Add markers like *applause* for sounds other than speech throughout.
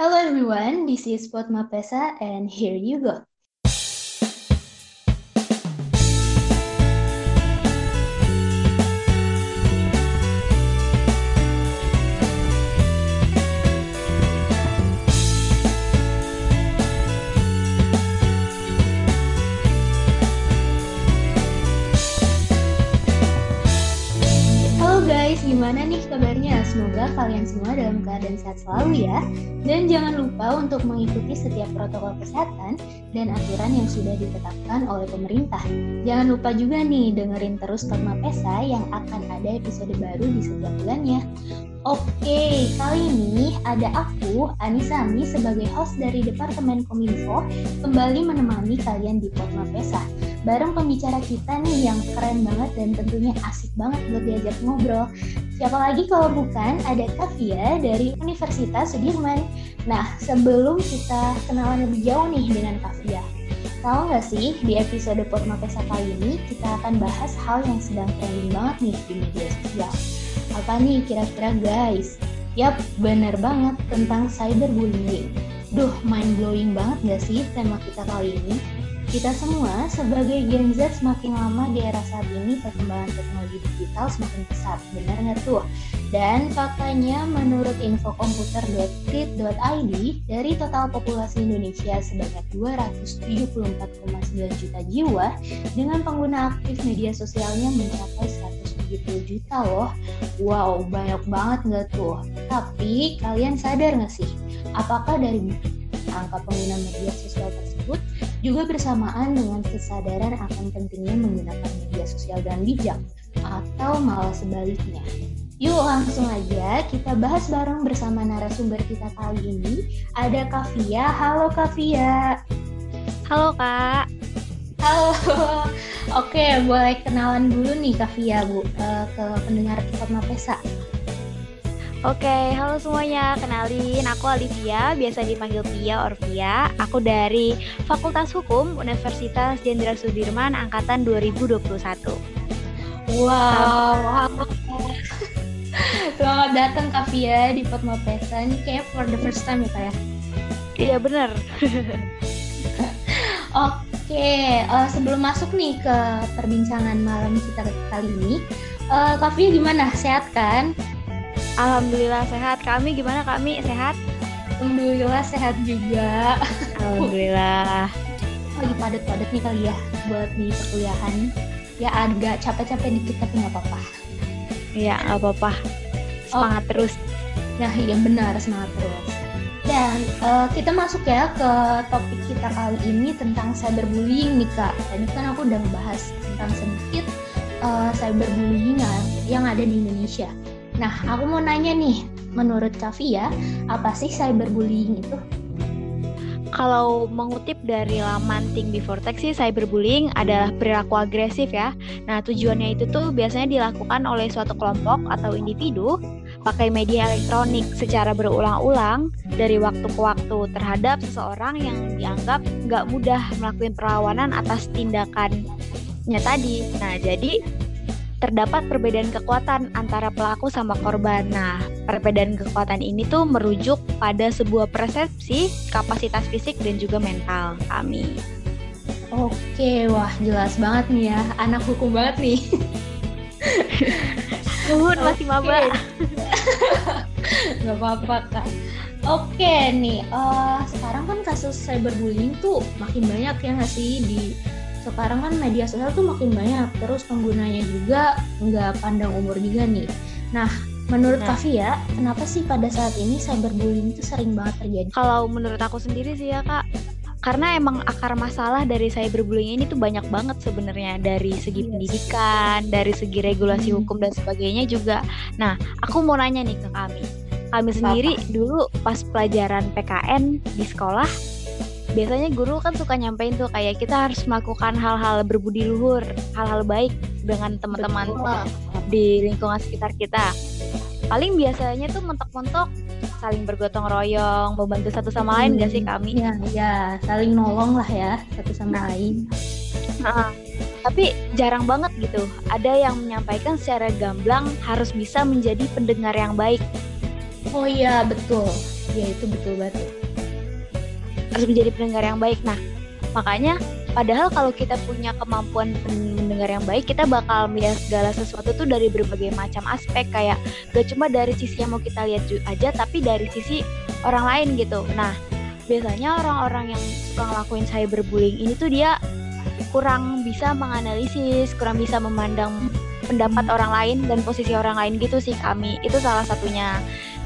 Hello everyone, this is Pot Pesa and here you go. Semoga kalian semua dalam keadaan sehat selalu ya. Dan jangan lupa untuk mengikuti setiap protokol kesehatan dan aturan yang sudah ditetapkan oleh pemerintah. Jangan lupa juga nih dengerin terus Korma Pesa yang akan ada episode baru di setiap bulannya. Oke, kali ini ada aku, Anissa Ami, sebagai host dari Departemen Kominfo kembali menemani kalian di Korma Pesa bareng pembicara kita nih yang keren banget dan tentunya asik banget buat diajak ngobrol. Siapa lagi kalau bukan ada Kavia dari Universitas Sudirman. Nah, sebelum kita kenalan lebih jauh nih dengan Kavia, tahu nggak sih di episode Potma Pesa kali ini kita akan bahas hal yang sedang trending banget nih di media sosial. Apa nih kira-kira guys? Yap, bener banget tentang cyberbullying. Duh, mind blowing banget gak sih tema kita kali ini? Kita semua sebagai Gen Z semakin lama di era saat ini perkembangan teknologi digital semakin pesat, benar nggak tuh? Dan faktanya menurut infokomputer.krit.id dari total populasi Indonesia sebanyak 274,9 juta jiwa dengan pengguna aktif media sosialnya mencapai 170 juta loh. Wow, banyak banget nggak tuh? Tapi kalian sadar nggak sih? Apakah dari angka pengguna media sosial tersebut juga bersamaan dengan kesadaran akan pentingnya menggunakan media sosial dengan bijak atau malah sebaliknya. Yuk langsung aja kita bahas bareng bersama narasumber kita kali ini. Ada Kavia. Halo Kavia. Halo Kak. Halo. *laughs* Oke, boleh kenalan dulu nih Kavia Bu uh, ke pendengar Forma Pesa. Oke, halo semuanya. Kenalin, aku Olivia, biasa dipanggil Pia or Pia. Aku dari Fakultas Hukum Universitas Jenderal Sudirman angkatan 2021. Wow. Selamat datang Kak Pia di Fatma Pesa. Ini kayak for the first time ya Kak ya? Iya bener. *laughs* Oke, uh, sebelum masuk nih ke perbincangan malam kita kali ini, uh, Kak Pia gimana? Sehat kan? Alhamdulillah sehat. Kami gimana kami sehat? Alhamdulillah sehat juga. Alhamdulillah. Lagi padat-padat nih kali ya buat di perkuliahan. Ya agak capek-capek dikit tapi nggak apa-apa. Iya nggak apa-apa. Semangat oh. terus. Nah iya benar semangat terus. Dan uh, kita masuk ya ke topik kita kali ini tentang cyberbullying nih kak. Tadi kan aku udah bahas tentang sedikit uh, cyberbullying yang ada di Indonesia. Nah, aku mau nanya nih, menurut Kavia, apa sih cyberbullying itu? Kalau mengutip dari laman Think Before Tech sih, cyberbullying adalah perilaku agresif ya. Nah, tujuannya itu tuh biasanya dilakukan oleh suatu kelompok atau individu pakai media elektronik secara berulang-ulang dari waktu ke waktu terhadap seseorang yang dianggap nggak mudah melakukan perlawanan atas tindakannya tadi. Nah, jadi terdapat perbedaan kekuatan antara pelaku sama korban. Nah, perbedaan kekuatan ini tuh merujuk pada sebuah persepsi kapasitas fisik dan juga mental kami. Oke, wah jelas banget nih ya, anak hukum banget nih. *laughs* Tuhun masih maba. *laughs* Gak apa-apa kak. Oke nih, uh, sekarang kan kasus cyberbullying tuh makin banyak ya nggak sih di sekarang kan media sosial tuh makin banyak terus penggunanya juga nggak pandang umur juga nih nah menurut nah. Kavia kenapa sih pada saat ini cyberbullying itu sering banget terjadi kalau menurut aku sendiri sih ya kak karena emang akar masalah dari cyberbullying ini tuh banyak banget sebenarnya dari segi. Iya pendidikan, dari segi regulasi hmm. hukum dan sebagainya juga. Nah, aku mau nanya nih ke kami. Kami sendiri Apa? dulu pas pelajaran PKN di sekolah biasanya guru kan suka nyampein tuh kayak kita harus melakukan hal-hal berbudi luhur, hal-hal baik dengan teman-teman di lingkungan sekitar kita. Paling biasanya tuh mentok-mentok saling bergotong royong, membantu satu sama lain hmm, gak sih kami? Iya, ya, saling nolong lah ya satu sama nah, lain. Nah, tapi jarang banget gitu. Ada yang menyampaikan secara gamblang harus bisa menjadi pendengar yang baik. Oh iya, betul ya itu betul banget harus menjadi pendengar yang baik. Nah makanya padahal kalau kita punya kemampuan mendengar yang baik kita bakal melihat segala sesuatu tuh dari berbagai macam aspek. Kayak gak cuma dari sisi yang mau kita lihat aja tapi dari sisi orang lain gitu. Nah biasanya orang-orang yang suka ngelakuin cyberbullying ini tuh dia kurang bisa menganalisis kurang bisa memandang pendapat orang lain dan posisi orang lain gitu sih kami. Itu salah satunya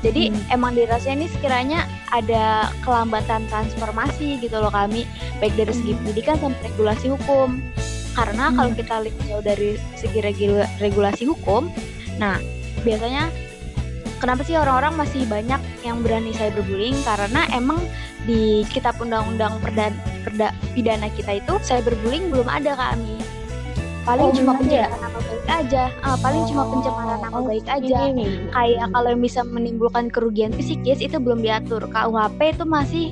jadi hmm. emang dirasanya ini sekiranya ada kelambatan transformasi gitu loh kami baik dari segi hmm. pendidikan sampai regulasi hukum. Karena hmm. kalau kita lihat jauh dari segi regulasi hukum, nah biasanya kenapa sih orang-orang masih banyak yang berani cyberbullying karena emang di kitab undang-undang perda, perda pidana kita itu cyberbullying belum ada kami paling oh, cuma pencemaran nama baik aja uh, paling oh, cuma pencemaran nama oh, baik aja ini. kayak kalau bisa menimbulkan kerugian psikis itu belum diatur KUHP itu masih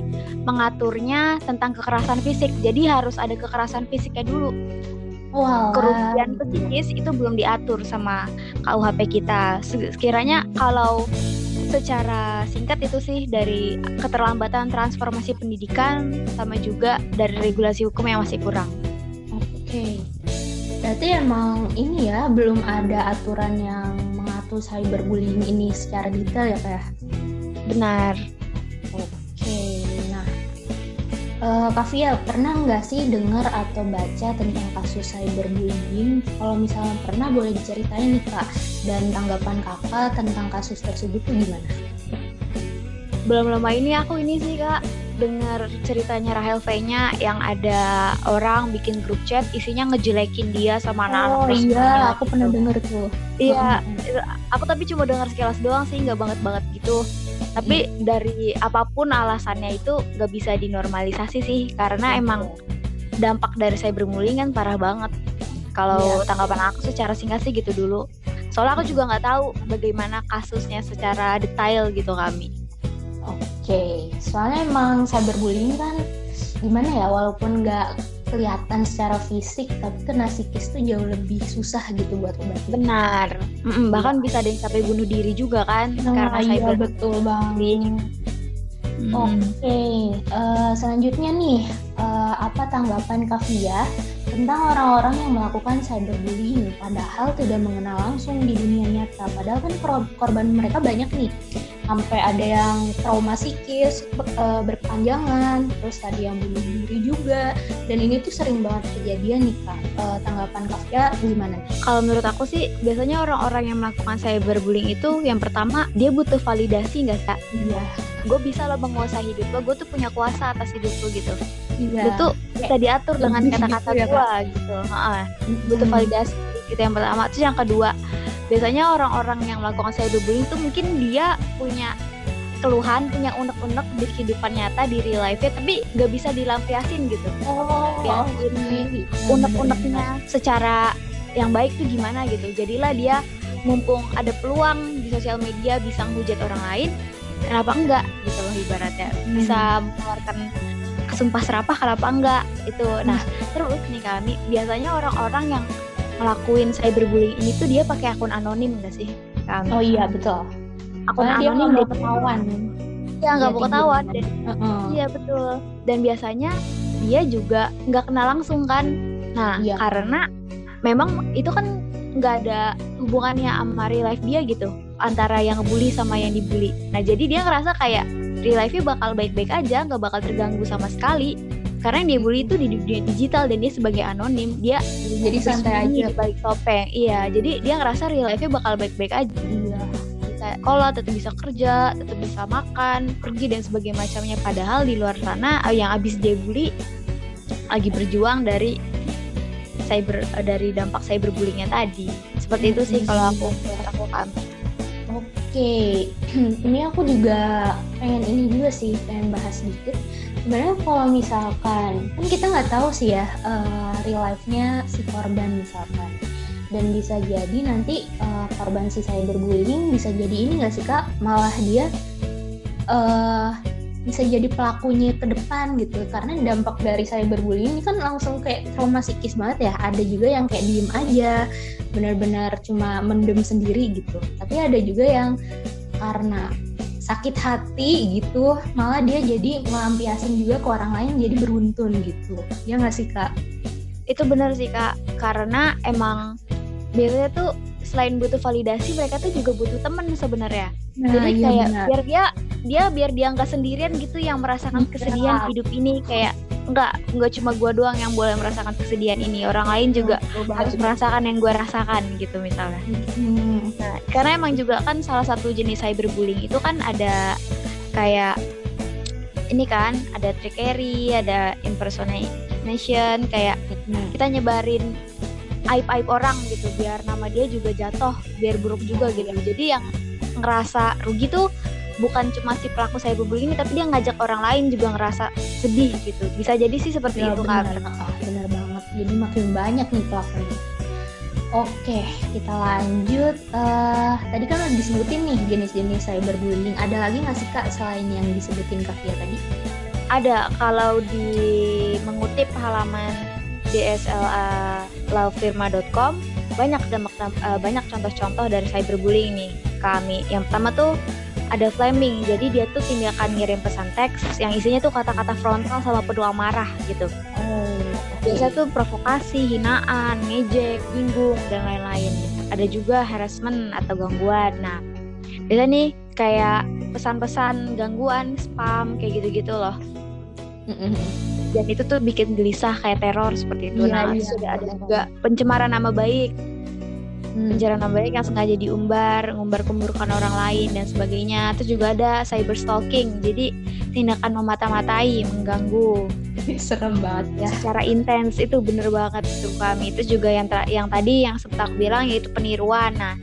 mengaturnya tentang kekerasan fisik jadi harus ada kekerasan fisiknya dulu Wow. kerugian psikis itu belum diatur sama KUHP kita sekiranya kalau secara singkat itu sih dari keterlambatan transformasi pendidikan sama juga dari regulasi hukum yang masih kurang. Oke. Okay. Berarti emang ini ya belum ada aturan yang mengatur cyberbullying ini secara detail ya Kak? Benar. Oke, nah uh, Kak Fia pernah nggak sih dengar atau baca tentang kasus cyberbullying? Kalau misalnya pernah boleh diceritain nih Kak, dan tanggapan Kakak tentang kasus tersebut tuh gimana? Belum lama ini aku ini sih Kak dengar ceritanya Rahel V-nya yang ada orang bikin grup chat isinya ngejelekin dia sama anak-anak Oh iya, aku pernah denger tuh. Iya, aku tapi cuma dengar sekilas doang sih, nggak banget-banget gitu. Tapi hmm. dari apa pun alasannya itu nggak bisa dinormalisasi sih, karena emang dampak dari cyberbullying kan parah banget. Kalau yeah. tanggapan aku secara singkat sih gitu dulu. Soalnya aku juga nggak tahu bagaimana kasusnya secara detail gitu kami. Oke, soalnya emang cyberbullying kan gimana ya, walaupun nggak kelihatan secara fisik, tapi kena psikis tuh jauh lebih susah gitu buat obatnya. Benar, mm -mm, bahkan bisa ada yang sampai bunuh diri juga kan, nah, karena iya, cyber betul banget. Hmm. Oke, okay. uh, eh, selanjutnya nih, uh, apa tanggapan Kavia tentang orang-orang yang melakukan cyberbullying padahal tidak mengenal langsung di dunia nyata padahal kan korban mereka banyak nih sampai ada yang trauma psikis eh, berpanjangan terus tadi yang bunuh diri juga. Dan ini tuh sering banget kejadian nih kak. Uh, tanggapan kakak gimana? Kalau menurut aku sih biasanya orang-orang yang melakukan cyberbullying itu yang pertama dia butuh validasi nggak kak? Iya. Gue bisa loh menguasai hidup lo gue tuh punya kuasa atas hidup lo gitu. Iya. itu bisa diatur dengan kata-kata gitu, ya, gue gitu. Heeh. butuh validasi gitu yang pertama. Terus yang kedua biasanya orang-orang yang melakukan cyberbullying itu mungkin dia punya keluhan punya unek-unek di kehidupan nyata di real life ya tapi nggak bisa dilampiasin gitu. Oh ya ini unek-uneknya secara yang baik tuh gimana gitu. Jadilah dia mumpung ada peluang di sosial media bisa menghujat orang lain kenapa enggak gitu loh ibaratnya. Hmm. bisa mengeluarkan kesumpah serapah kenapa enggak? Itu. Nah hmm. terus nih kami biasanya orang-orang yang ngelakuin cyberbullying ini tuh dia pakai akun anonim enggak sih kami oh iya betul. Akun Karena anonim dia ketahuan. Ya nggak mau ketahuan dan uh -uh. iya betul. Dan biasanya dia juga nggak kenal langsung kan? Nah iya. karena memang itu kan nggak ada hubungannya sama real life dia gitu antara yang ngebully sama yang dibully. Nah jadi dia ngerasa kayak real life-nya bakal baik-baik aja nggak bakal terganggu sama sekali karena yang dia bully itu di dunia digital dan dia sebagai anonim dia jadi santai aja. balik topeng. Iya jadi dia ngerasa real life-nya bakal baik-baik aja. Iya. Bisa sekolah tetap bisa kerja tetap bisa makan pergi dan sebagainya macamnya. Padahal di luar sana yang abis dia bully lagi berjuang dari cyber dari dampak cyberbullyingnya tadi. Seperti itu sih kalau aku aku kan Oke, *clears throat* ini aku juga pengen ini juga sih, pengen bahas sedikit. Sebenarnya kalau misalkan, kan kita nggak tahu sih ya uh, real life-nya si korban misalkan. Dan bisa jadi nanti uh, korban si cyberbullying bisa jadi ini nggak sih kak, malah dia uh, bisa jadi pelakunya ke depan gitu. Karena dampak dari cyberbullying ini kan langsung kayak trauma psikis banget ya. Ada juga yang kayak diem aja benar-benar cuma mendem sendiri gitu. Tapi ada juga yang karena sakit hati gitu malah dia jadi melampiasin juga ke orang lain jadi beruntun gitu. Ya nggak sih kak? Itu benar sih kak. Karena emang biasanya tuh selain butuh validasi mereka tuh juga butuh temen sebenarnya. Nah, jadi iya kayak benar. biar dia dia biar dia nggak sendirian gitu yang merasakan kesedihan hidup ini. Kayak nggak nggak cuma gue doang yang boleh merasakan kesedihan ini. Orang lain juga oh, harus merasakan yang gue rasakan gitu misalnya. Hmm. nah, karena emang juga kan salah satu jenis cyberbullying itu kan ada kayak ini kan ada trickery ada impersonation kayak hmm. kita nyebarin aib-aib orang gitu biar nama dia juga jatuh biar buruk juga gitu. Jadi yang ngerasa rugi tuh bukan cuma si pelaku cyberbullying ini tapi dia ngajak orang lain juga ngerasa sedih gitu bisa jadi sih seperti ya, itu benar, kak benar banget jadi makin banyak nih pelakunya Oke, kita lanjut. Uh, tadi kan udah disebutin nih jenis-jenis cyberbullying. Ada lagi nggak sih kak selain yang disebutin Kak Fia tadi? Ada. Kalau di mengutip halaman DSLA lovefirma.com banyak uh, banyak contoh-contoh dari cyberbullying nih kami. Yang pertama tuh ada flaming. Jadi dia tuh tindakan ngirim pesan teks yang isinya tuh kata-kata frontal sama penuh amarah gitu. Oh, biasa tuh provokasi hinaan ngejek bingung dan lain-lain. Ada juga harassment atau gangguan. Nah biasa nih kayak pesan-pesan gangguan spam kayak gitu-gitu loh. Dan itu tuh bikin gelisah kayak teror seperti itu. Iya, nah iya, sudah ada juga pencemaran nama baik hmm. pencarian nama baik yang sengaja diumbar, ngumbar keburukan orang lain dan sebagainya. Terus juga ada cyber stalking, jadi tindakan memata-matai, mengganggu. Serem banget ya. Secara intens itu bener banget itu kami. Itu juga yang yang tadi yang sempat aku bilang yaitu peniruan. Nah,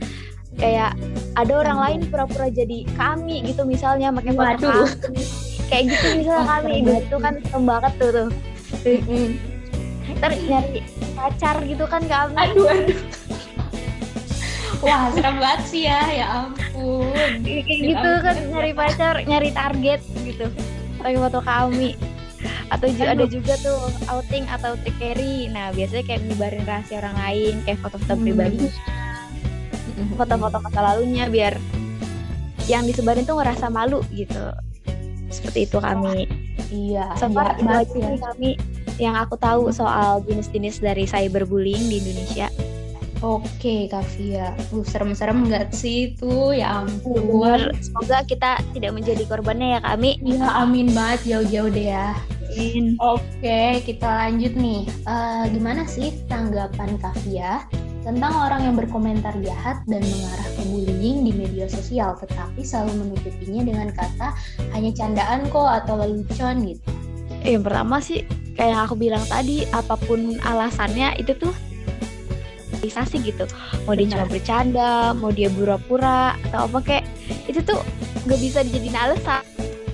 kayak ada orang hmm. lain pura-pura jadi kami gitu misalnya pakai foto kami. Kayak gitu misalnya kami gitu kan serem banget tuh tuh. Ntar nyari pacar gitu kan kami. Aduh aduh Wah, serem banget sih ya, ya ampun. Kayak ya gitu ampun. kan nyari pacar, nyari target gitu. Pakai foto kami. Atau Aduh. ada juga tuh outing atau take carry. Nah, biasanya kayak nyebarin rahasia orang lain, kayak foto-foto hmm. pribadi. Foto-foto masa lalunya biar yang disebarin tuh ngerasa malu gitu. Seperti itu kami. Iya. So far itu aja ya. kami yang aku tahu soal jenis-jenis dari cyberbullying di Indonesia. Oke, Kak Via. Uh, serem-serem nggak sih itu? Ya ampun. Semoga kita tidak menjadi korbannya ya, kami. Iya, amin banget jauh-jauh deh ya. Amin. Oke, kita lanjut nih. Uh, gimana sih tanggapan Kak Via tentang orang yang berkomentar jahat dan mengarah ke bullying di media sosial, tetapi selalu menutupinya dengan kata hanya candaan kok atau lelucon gitu? Yang pertama sih, kayak yang aku bilang tadi, apa pun alasannya itu tuh realisasi gitu. Mau dia cuma bercanda mau dia pura-pura atau apa kayak itu tuh gak bisa dijadiin alasan.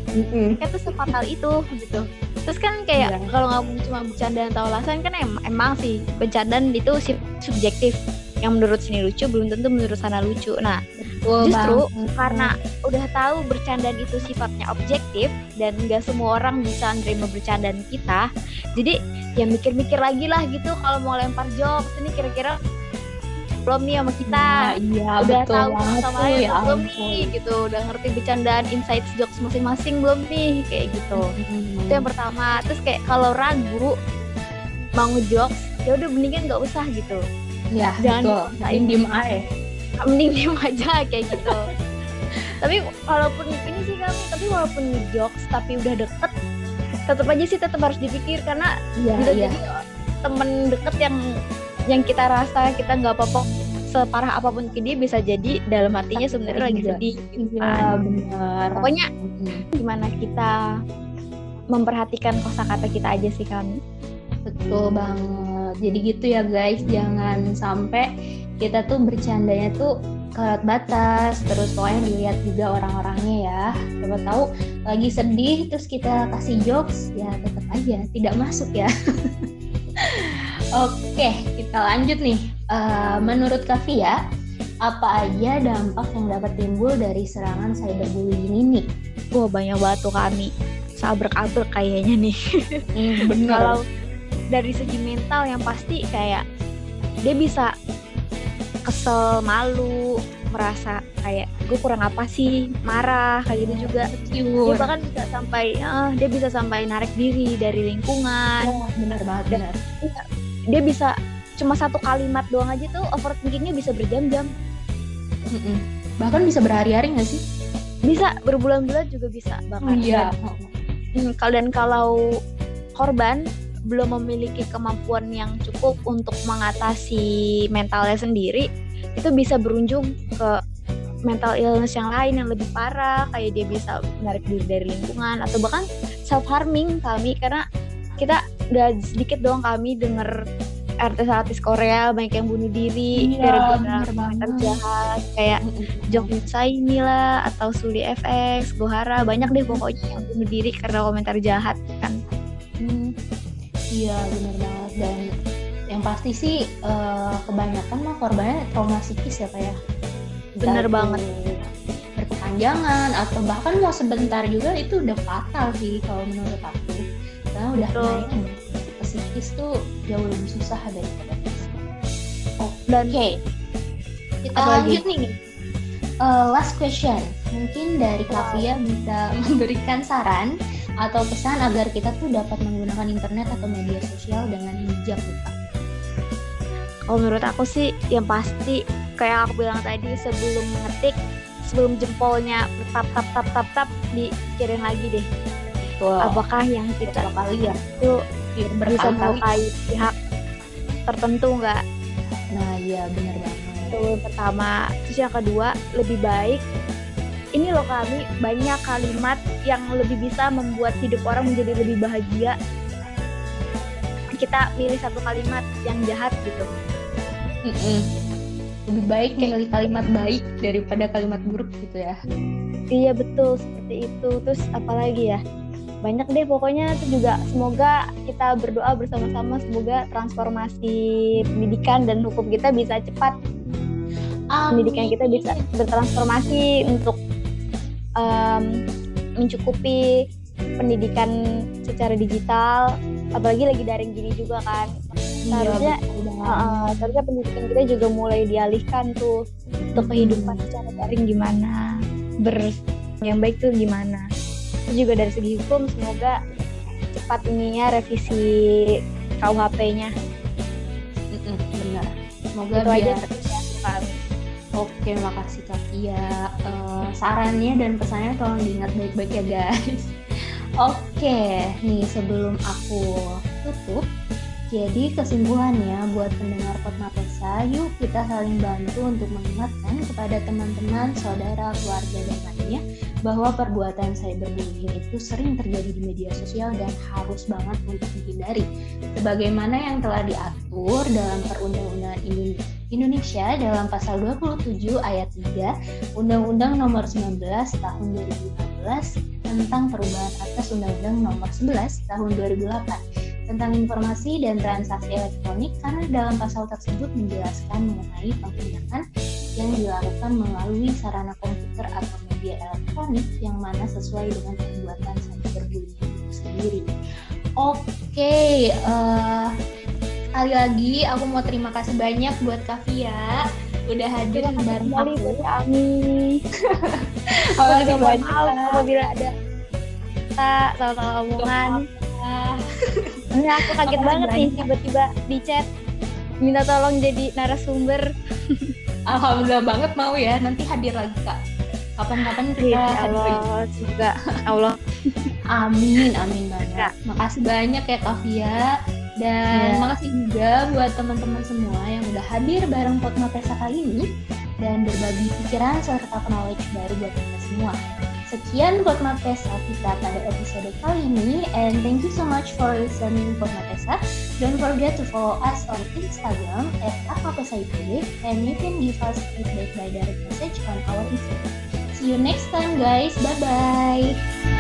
Mm-hmm. kayak tuh sefatal itu gitu. Terus kan kayak yeah. kalau nggak cuma bercanda atau alasan kan em- emang sih bercandaan itu subjektif. Yang menurut sini lucu belum tentu menurut sana lucu. Nah Betul justru bang. karena udah tahu bercandaan itu sifatnya objektif dan nggak semua orang bisa nerima bercandaan kita jadi ya mikir-mikir lagi lah gitu kalau mau lempar jokes ini kira-kira belum nih sama kita? Nah, iya udah betul tahu sama lain ya belum nih gitu? Udah ngerti bercandaan insight jokes masing-masing belum nih? Kayak gitu. Hmm. itu yang pertama. Terus kayak kalau ragu mau ngejokes ya udah mendingan nggak usah gitu. Ya jangan betul. diem aja mending diem aja kayak gitu tapi walaupun ini sih kami tapi walaupun ngejokes tapi udah deket tetap aja sih tetap harus dipikir karena ya, bisa ya. jadi temen deket yang yang kita rasa kita nggak apa-apa separah apa pun ke dia bisa jadi dalam hatinya sebenarnya lagi iya. sedih gitu iya kan. benar pokoknya gimana kita memperhatikan kosakata kita aja sih kan betul banget jadi gitu ya guys jangan sampai kita tuh bercandanya tuh kelewat batas terus pokoknya dilihat juga orang-orangnya ya coba tahu lagi sedih terus kita kasih jokes ya tetap aja tidak masuk ya *laughs* Oke, kita lanjut nih. Uh, menurut Kavia, apa aja dampak yang dapat timbul dari serangan cyberbullying ini? Wah, banyak banget tuh kami. Sabrek-abrek kayaknya nih. Hmm, *laughs* Kalau dari segi mental yang pasti kayak dia bisa kesel malu merasa kayak gue kurang apa sih? Marah kayak gitu juga. Dia bahkan bisa sampai uh, dia bisa sampai narik diri dari lingkungan. Oh, benar banget benar. dia bisa cuma satu kalimat doang aja tuh overthinkingnya bisa berjam-jam. Bahkan bisa berhari-hari nggak sih? Bisa berbulan-bulan juga bisa bahkan. Iya. Hmm, dan kalau korban belum memiliki kemampuan yang cukup untuk mengatasi mentalnya sendiri itu bisa berujung ke mental illness yang lain yang lebih parah kayak dia bisa menarik diri dari lingkungan atau bahkan self harming kami. Karena kita gak sedikit doang kami denger artis-artis Korea banyak yang bunuh diri iya, komentar jahat kayak Jok ini lah atau Suli FX, Gohara banyak deh pokoknya yang bunuh diri karena komentar jahat kan. Iya benar banget dan yang pasti sih uh, kebanyakan mah korbannya trauma psikis ya kayak. Bener banget. Berkepanjangan atau bahkan mau sebentar juga itu udah fatal sih kalau menurut aku. Karena udah naik psikis tuh jauh lebih susah daripada fisik. Oh, dan okay. kita Apa lanjut lagi? nih. Uh, last question. Mungkin dari Kavia bisa *laughs* memberikan saran atau pesan agar kita tuh dapat menggunakan internet atau media sosial dengan bijak nih Kak? Kalau menurut aku sih yang pasti kayak aku bilang tadi sebelum ngetik sebelum jempolnya tap tap tap tap tap dikirim lagi deh. Wow. Apakah yang kita kali ya itu bisa melukai pihak tertentu nggak? Nah iya benar banget. Itu pertama. Terus yang kedua lebih baik ini loh kami banyak kalimat yang lebih bisa membuat hidup orang menjadi lebih bahagia. Kita pilih satu kalimat yang jahat gitu. Mm -mm. lebih baik kayak kalimat baik daripada kalimat buruk gitu ya. Iya betul seperti itu. Terus apalagi ya? Banyak deh pokoknya itu juga semoga kita berdoa bersama-sama semoga transformasi pendidikan dan hukum kita bisa cepat. Amin. pendidikan kita bisa bertransformasi untuk um, mencukupi pendidikan secara digital apalagi lagi daring gini juga kan. Seharusnya uh, seharusnya pendidikan kita juga mulai dialihkan tuh untuk hmm. kehidupan secara daring gimana ber yang baik tuh gimana. Itu juga dari segi hukum semoga cepat ininya revisi KUHP-nya benar. Semoga itu biar... aja Oke, makasih Kak Kia. Uh, sarannya dan pesannya tolong diingat baik-baik ya guys. *laughs* Oke, nih sebelum aku tutup, jadi kesimpulannya buat pendengar Potmapesa, yuk kita saling bantu untuk mengingatkan kepada teman-teman, saudara, keluarga, dan lainnya bahwa perbuatan cyberbullying itu sering terjadi di media sosial dan harus banget untuk dihindari. Sebagaimana yang telah diatur dalam Perundang-undangan Indonesia dalam pasal 27 ayat 3 Undang-Undang Nomor 19 Tahun 2015 tentang perubahan atas Undang-Undang Nomor 11 Tahun 2008 tentang informasi dan transaksi elektronik karena dalam pasal tersebut menjelaskan mengenai penghinaan yang dilakukan melalui sarana komputer atau media elektronik yang mana sesuai dengan perbuatan cyberbullying itu sendiri. Oke, okay, uh, eh, sekali lagi aku mau terima kasih banyak buat Kavia udah hadir bareng aku. Buat Ami. *laughs* Mohon maaf apabila ada kata salah-salah omongan. Ini aku kaget banget nih tiba-tiba di chat. Minta tolong jadi narasumber. *laughs* Alhamdulillah banget mau ya, nanti hadir lagi kak. Kapan-kapan kita Allah juga Allah. *laughs* Amin amin banget. Makasih banyak ya Kavia dan yeah. makasih juga buat teman-teman semua yang udah hadir bareng Potma Pesa kali ini dan berbagi pikiran serta knowledge baru buat kita semua. Sekian Potma Pesa kita pada episode kali ini and thank you so much for listening Potma Pesa. Don't forget to follow us on Instagram at @apapesaiPD and you can give us feedback by direct message on our Instagram. See you next time guys. Bye bye.